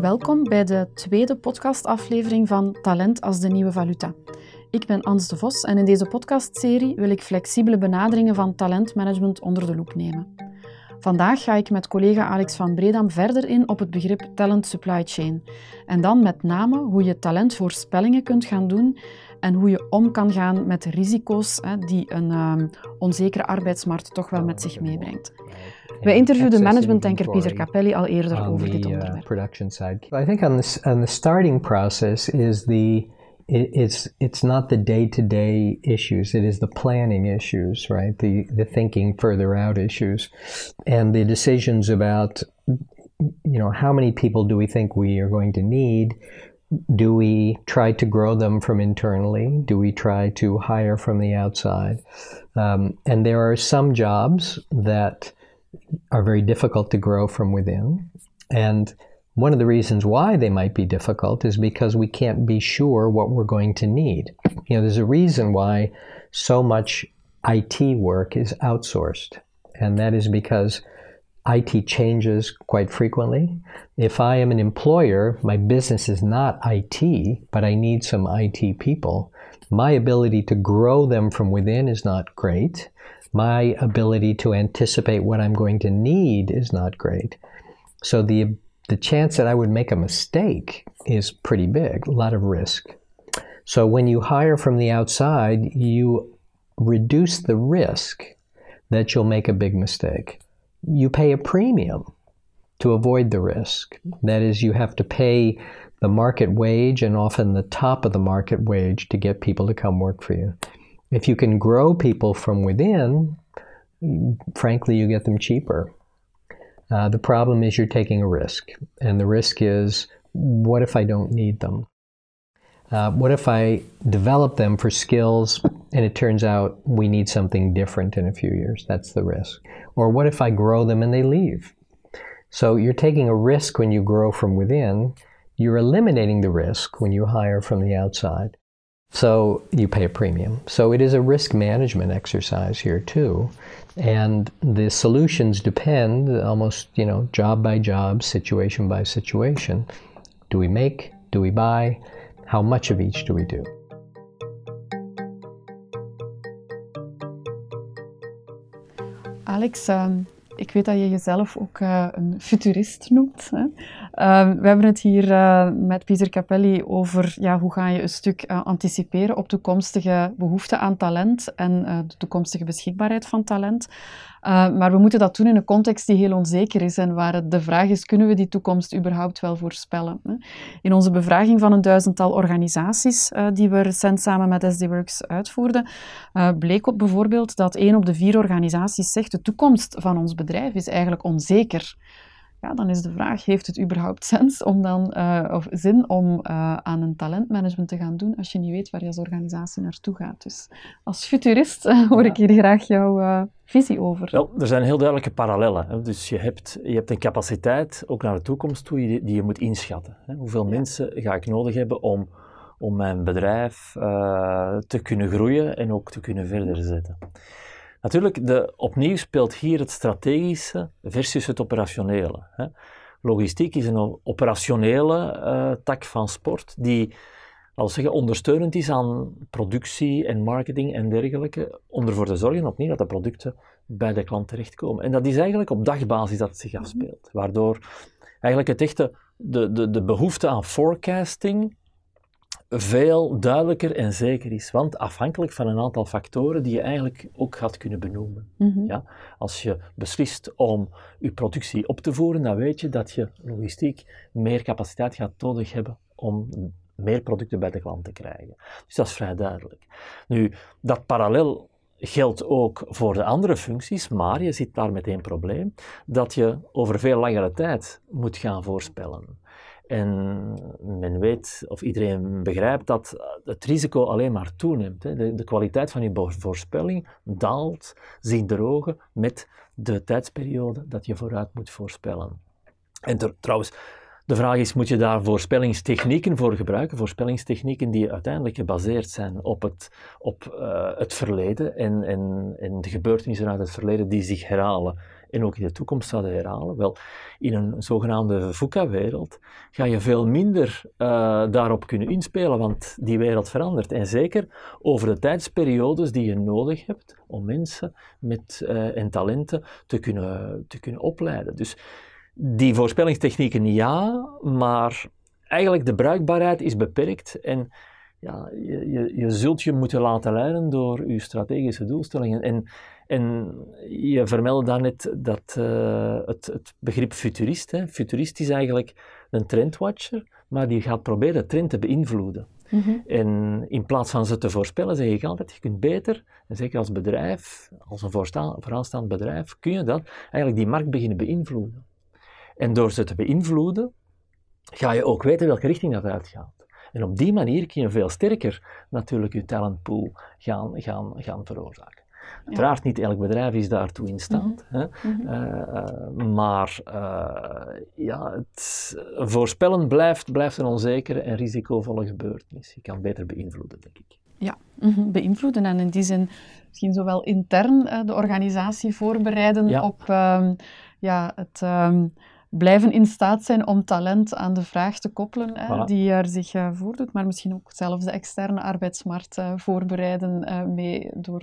Welkom bij de tweede podcastaflevering van Talent als de nieuwe valuta. Ik ben Ans de Vos en in deze podcastserie wil ik flexibele benaderingen van talentmanagement onder de loep nemen. Vandaag ga ik met collega Alex van Bredam verder in op het begrip talent supply chain. En dan met name hoe je talentvoorspellingen kunt gaan doen en hoe je om kan gaan met de risico's die een um, onzekere arbeidsmarkt toch wel met zich meebrengt. Wij interviewden managementtanker Pieter Capelli al eerder over dit uh, onderwerp. production side. I think on the, on the starting process is the it's it's not the day-to-day issues it is the planning issues right the the thinking further out issues and the decisions about you know how many people do we think we are going to need do we try to grow them from internally do we try to hire from the outside um, and there are some jobs that are very difficult to grow from within. And one of the reasons why they might be difficult is because we can't be sure what we're going to need. You know, there's a reason why so much IT work is outsourced, and that is because IT changes quite frequently. If I am an employer, my business is not IT, but I need some IT people. My ability to grow them from within is not great my ability to anticipate what I'm going to need is not great. So the the chance that I would make a mistake is pretty big, a lot of risk. So when you hire from the outside, you reduce the risk that you'll make a big mistake. You pay a premium to avoid the risk. That is, you have to pay the market wage and often the top of the market wage to get people to come work for you. If you can grow people from within, frankly, you get them cheaper. Uh, the problem is you're taking a risk, and the risk is what if I don't need them? Uh, what if I develop them for skills and it turns out we need something different in a few years? That's the risk. Or what if I grow them and they leave? So you're taking a risk when you grow from within. You're eliminating the risk when you hire from the outside. So you pay a premium. So it is a risk management exercise here too. And the solutions depend almost, you know, job by job, situation by situation. Do we make? Do we buy? How much of each do we do? Alex, um, ik weet dat je jezelf ook uh, een futurist noemt. Uh, we hebben het hier uh, met Pieter Capelli over ja, hoe ga je een stuk eh, anticiperen op toekomstige behoefte aan talent en de toekomstige beschikbaarheid van talent. Uh, maar we moeten dat doen in een context die heel onzeker is en waar de vraag is, kunnen we die toekomst überhaupt wel voorspellen? In onze bevraging van een duizendtal organisaties die we recent samen met SDWorks uitvoerden, bleek op bijvoorbeeld dat één op de vier organisaties zegt de toekomst van ons bedrijf is eigenlijk onzeker ja, dan is de vraag, heeft het überhaupt sens om dan, uh, of zin om uh, aan een talentmanagement te gaan doen als je niet weet waar je als organisatie naartoe gaat? Dus als futurist uh, hoor ik hier graag jouw visie over. Wel, er zijn heel duidelijke parallellen. Hè. Dus je hebt, je hebt een capaciteit, ook naar de toekomst toe, die, die je moet inschatten. Hè. Hoeveel ja. mensen ga ik nodig hebben om, om mijn bedrijf te kunnen groeien en ook te kunnen verder zetten? Natuurlijk, de, opnieuw speelt hier het strategische versus het operationele. Hè. Logistiek is een operationele uh, tak van sport die, als zeggen, ondersteunend is aan productie en marketing en dergelijke, om ervoor te zorgen opnieuw dat de producten bij de klant terechtkomen. En dat is eigenlijk op dagbasis dat het zich afspeelt, waardoor eigenlijk het echte, de, de, de behoefte aan forecasting veel duidelijker en zeker is. Want afhankelijk van een aantal factoren die je eigenlijk ook gaat kunnen benoemen. Mhm. ja? Als je beslist om je productie op te voeren, dan weet je dat je logistiek meer capaciteit gaat nodig hebben om meer producten bij de klant te krijgen. Dus dat is vrij duidelijk. Nu, dat parallel geldt ook voor de andere functies, maar je zit daar met één probleem, dat je over veel langere tijd moet gaan voorspellen. En men weet, of iedereen begrijpt, dat het risico alleen maar toeneemt. De, de, kwaliteit van je voorspelling daalt, zich drogen met de tijdsperiode dat je vooruit moet voorspellen. En trouwens, De vraag is, moet je daar voorspellingstechnieken voor gebruiken? Voorspellingstechnieken die uiteindelijk gebaseerd zijn op het, op, uh, het verleden en, en, en de gebeurtenissen uit het verleden die zich herhalen en ook in de toekomst zouden herhalen. Wel, in een zogenaamde VUCA-wereld ga je veel minder uh, daarop kunnen inspelen, want die wereld verandert. En zeker over de tijdsperiodes die je nodig hebt om mensen met, uh, en talenten te kunnen, te kunnen opleiden. Dus die voorspellingstechnieken ja, maar eigenlijk de bruikbaarheid is beperkt en ja, je, je, je zult je moeten laten leiden door je strategische doelstellingen. En, en je vermeldde daarnet dat uh, het, het, begrip futurist, hè. futurist is eigenlijk een trendwatcher, maar die gaat proberen de trend te beïnvloeden. Mm -hmm. En in plaats van ze te voorspellen, zeg ik altijd, je kunt beter, en zeker als bedrijf, als een vooraanstaand bedrijf, kun je dat, eigenlijk die markt beginnen beïnvloeden. En door ze te beïnvloeden, ga je ook weten welke richting dat uitgaat. En op die manier kun je veel sterker natuurlijk je talentpool gaan, gaan, gaan veroorzaken. Uiteraard, niet elk bedrijf is daartoe in staat. Mm -hmm. hè? Uh, uh, maar uh, ja, het voorspellen blijft, blijft een onzekere en risicovolle gebeurtenis. Je kan beter beïnvloeden, denk ik. Ja, mm -hmm. beïnvloeden en in die zin misschien zowel intern de organisatie voorbereiden ja. op um, ja, het... Um, blijven in staat zijn om talent aan de vraag te koppelen hè, voilà. die er zich uh, voordoet, maar misschien ook zelfs de externe arbeidsmarkt uh, voorbereiden uh, mee door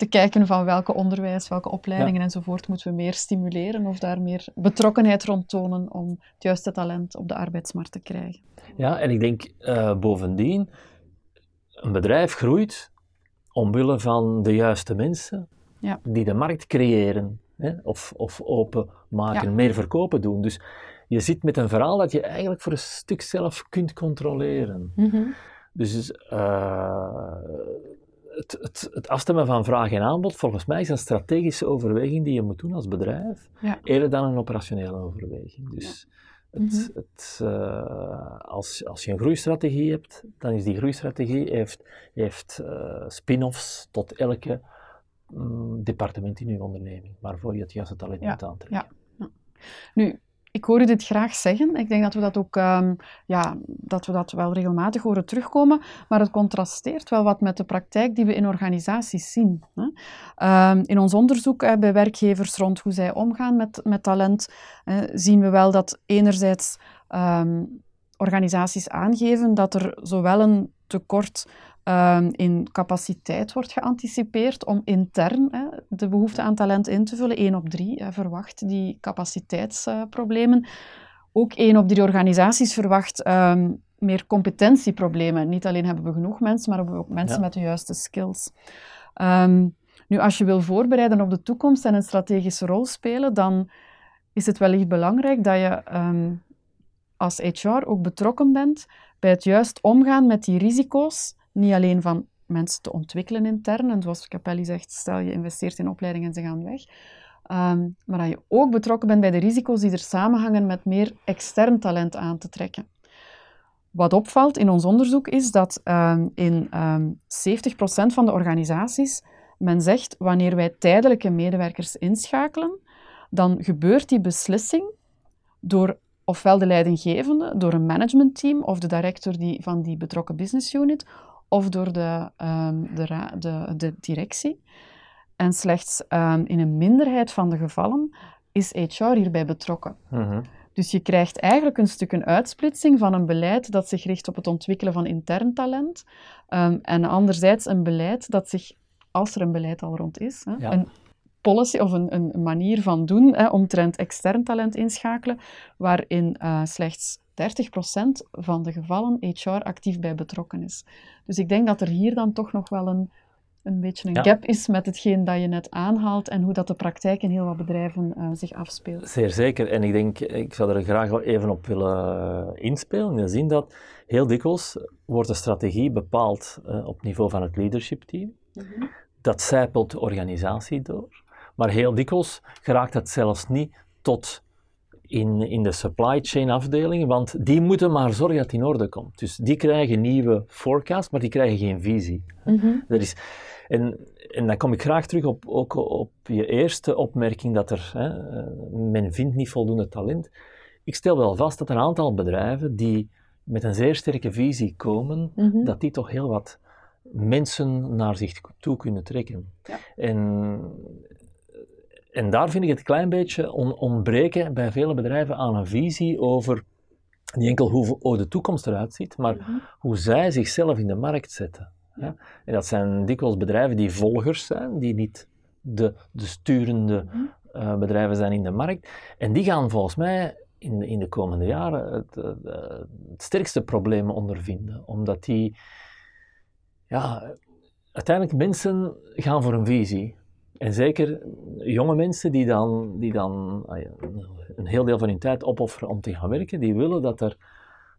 te kijken van welke onderwijs, welke opleidingen ja. enzovoort moeten we meer stimuleren of daar meer betrokkenheid rond tonen om het juiste talent op de arbeidsmarkt te krijgen. Ja, en ik denk bovendien, een bedrijf groeit omwille van de juiste mensen ja. die de markt creëren. Hè, of, of openmaken, ja. meer verkopen doen. Dus je zit met een verhaal dat je eigenlijk voor een stuk zelf kunt controleren. Mm -hmm. Dus uh, het, het, het, afstemmen van vraag en aanbod, volgens mij, is een strategische overweging die je moet doen als bedrijf, ja. eerder dan een operationele overweging. Dus ja. het, mm -hmm. het, uh, als, als je een groeistrategie hebt, dan is die groeistrategie heeft, heeft uh, spin-offs tot elke um, departement in uw onderneming, waarvoor je het juiste talent ja. moet aantrekken. Ja. Nu, ik hoor u dit graag zeggen. Ik denk dat we dat ook um, ja, dat we dat wel regelmatig horen terugkomen, maar het contrasteert wel wat met de praktijk die we in organisaties zien. Hè. Um, in ons onderzoek bij werkgevers rond hoe zij omgaan met, met talent, zien we wel dat enerzijds um, organisaties aangeven dat er zowel een tekort um, in capaciteit wordt geanticipeerd om intern hè, de behoefte aan talent in te vullen. 1 op 3 hè, verwacht die capaciteitsproblemen. Ook 1 op 3 organisaties verwacht um, meer competentieproblemen. Niet alleen hebben we genoeg mensen, maar ook mensen ja. met de juiste skills. Um, nu, als je wil voorbereiden op de toekomst en een strategische rol spelen, dan is het wellicht belangrijk dat je um, als HR ook betrokken bent bij het juist omgaan met die risico's niet alleen van mensen te ontwikkelen intern, en zoals Capelli zegt, stel je investeert in opleiding en ze gaan weg, um, maar dat je ook betrokken bent bij de risico's die er samenhangen met meer extern talent aan te trekken. Wat opvalt in ons onderzoek is dat um, in um, 70% van de organisaties men zegt, wanneer wij tijdelijke medewerkers inschakelen, dan gebeurt die beslissing door ofwel de leidinggevende, door een managementteam of de director die, van die betrokken business unit, of door de, um, de, de, de, directie. En slechts um, in een minderheid van de gevallen is HR hierbij betrokken. Mm -hmm. Dus je krijgt eigenlijk een stuk een uitsplitsing van een beleid dat zich richt op het ontwikkelen van intern talent. Um, en anderzijds een beleid dat zich, als er een beleid al rond is, hè, ja. een policy of een, een manier van doen hè, omtrent extern talent inschakelen, waarin uh, slechts 30% van de gevallen HR actief bij betrokken is. Dus ik denk dat er hier dan toch nog wel een, een beetje een ja. gap is met hetgeen dat je net aanhaalt en hoe dat de praktijk in heel wat bedrijven uh, zich afspeelt. Zeer zeker. En ik denk, ik zou er graag wel even op willen inspelen, in de zin dat heel dikwijls wordt de strategie bepaald uh, op niveau van het leadership team. Mm -hmm. Dat zijpelt de organisatie door. Maar heel dikwijls geraakt het zelfs niet tot in, in de supply chain afdeling, want die moeten maar zorgen dat het in orde komt. Dus die krijgen nieuwe forecast, maar die krijgen geen visie. Mm-hmm. Er is, en, en dan kom ik graag terug op, ook op je eerste opmerking dat er, hè, men vindt niet voldoende talent. ik stel wel vast dat een aantal bedrijven die met een zeer sterke visie komen, Mhm. dat die toch heel wat mensen naar zich toe kunnen trekken. Ja. En, en daar vind ik het een klein beetje on- ontbreken bij vele bedrijven aan een visie over niet enkel hoe, de toekomst eruit ziet, maar Mhm. hoe zij zichzelf in de markt zetten. En dat zijn dikwijls bedrijven die volgers zijn, die niet de, de sturende Mhm. eh, bedrijven zijn in de markt. En die gaan volgens mij in, de- in de komende jaren het, eh, het sterkste probleem ondervinden, omdat die, ja, uiteindelijk mensen gaan voor een visie. En zeker jonge mensen die dan, die dan ah ja, een heel deel van hun tijd opofferen om te gaan werken, die willen dat er,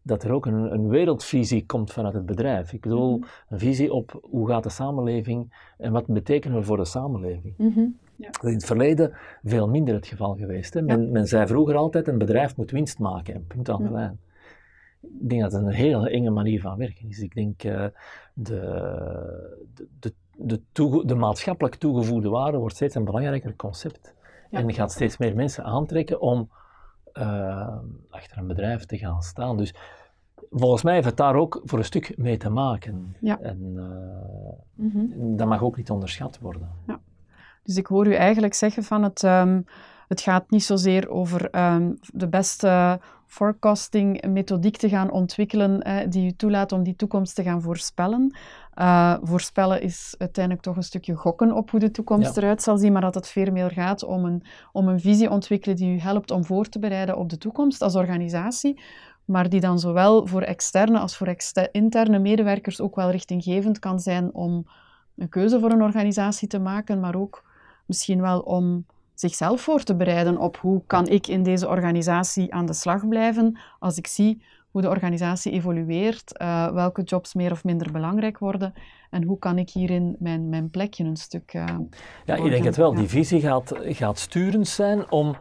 dat er ook een, een wereldvisie komt vanuit het bedrijf. Ik bedoel, Mhm. een visie op hoe gaat de samenleving en wat betekenen we voor de samenleving. Mhm. Dat is in het verleden veel minder het geval geweest. Hè. Men, men zei vroeger altijd, een bedrijf moet winst maken, en punt aan de Ja. lijn. Ik denk dat het een heel enge manier van werken is. Ik denk uh, de, de, de, de, toege, de, maatschappelijk toegevoegde waarde wordt steeds een belangrijker concept. Ja. En gaat steeds meer mensen aantrekken om uh, achter een bedrijf te gaan staan. Dus volgens mij heeft het daar ook voor een stuk mee te maken. Ja. En uh, mm -hmm. dat mag ook niet onderschat worden. Ja. Dus ik hoor u eigenlijk zeggen van het, um, het gaat niet zozeer over um, de beste forecasting methodiek te gaan ontwikkelen eh, die u toelaat om die toekomst te gaan voorspellen. Uh, voorspellen is uiteindelijk toch een stukje gokken op hoe de toekomst ja. eruit zal zien, maar dat het veel meer gaat om een, om een visie ontwikkelen die u helpt om voor te bereiden op de toekomst als organisatie, maar die dan zowel voor externe als voor interne medewerkers ook wel richtinggevend kan zijn om een keuze voor een organisatie te maken, maar ook misschien wel om zichzelf voor te bereiden op hoe kan ik in deze organisatie aan de slag blijven als ik zie hoe de organisatie evolueert, uh, welke jobs meer of minder belangrijk worden en hoe kan ik hierin mijn, mijn plekje een stuk. Uh, ja, ik denk het wel. Ja. Die visie gaat, gaat sturend zijn om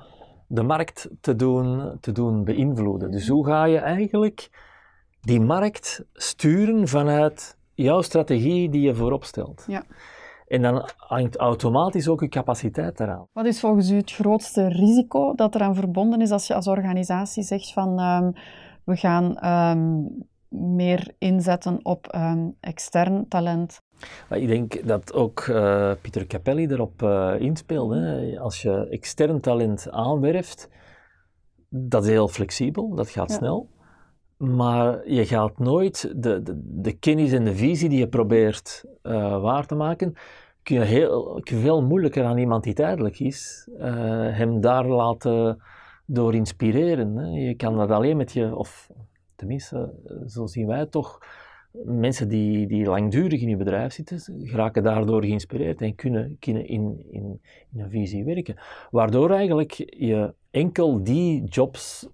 de markt te doen, te doen beïnvloeden. Dus hoe ga je eigenlijk die markt sturen vanuit jouw strategie die je voorop stelt? Ja. En dan hangt automatisch ook je capaciteit eraan. Wat is volgens u het grootste risico dat eraan verbonden is als je als organisatie zegt van um, we gaan um, meer inzetten op um, extern talent? Ik denk dat ook uh, Pieter Capelli erop uh, inspeelt. Hè. Als je extern talent aanwerft, dat is heel flexibel, dat gaat ja. snel. Maar je gaat nooit de, de, de kennis en de visie die je probeert uh, waar te maken, kun je, heel, veel moeilijker aan iemand die tijdelijk is, uh, hem daar laten door inspireren. Hè. Je kan dat alleen met je, of tenminste, zo zien wij toch, mensen die, die langdurig in je bedrijf zitten, geraken daardoor geïnspireerd en kunnen, kunnen in, in, in een visie werken. Waardoor eigenlijk je enkel die jobs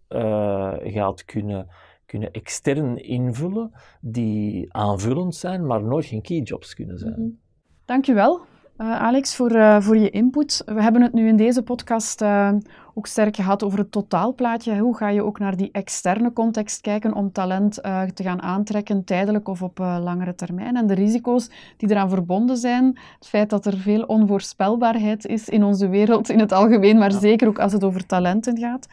gaat kunnen kunnen extern invullen die aanvullend zijn, maar nooit geen key jobs kunnen zijn. Mm-hmm. Dankjewel, uh, Alex, voor, uh, voor je input. We hebben het nu in deze podcast uh, ook sterk gehad over het totaalplaatje. Hoe ga je ook naar die externe context kijken om talent te gaan aantrekken, tijdelijk of op langere termijn? En de risico's die eraan verbonden zijn. Het feit dat er veel onvoorspelbaarheid is in onze wereld in het algemeen, maar ja. zeker ook als het over talenten gaat.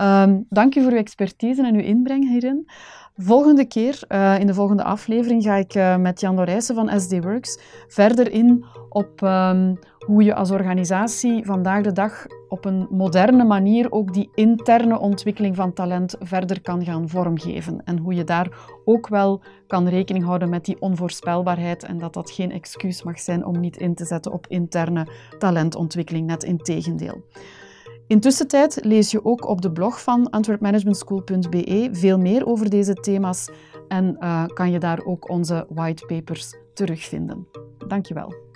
Um, dank u voor uw expertise en uw inbreng hierin. Volgende keer, uh, in de volgende aflevering, ga ik uh, met Jan Lorijsen van SD Works verder in op um, hoe je als organisatie vandaag de dag op een moderne manier ook die interne ontwikkeling van talent verder kan gaan vormgeven. En hoe je daar ook wel kan rekening houden met die onvoorspelbaarheid en dat dat geen excuus mag zijn om niet in te zetten op interne talentontwikkeling, net in tegendeel. Intussen lees je ook op de blog van antwerpmanagementschool.be veel meer over deze thema's en uh, kan je daar ook onze whitepapers terugvinden. Dankjewel.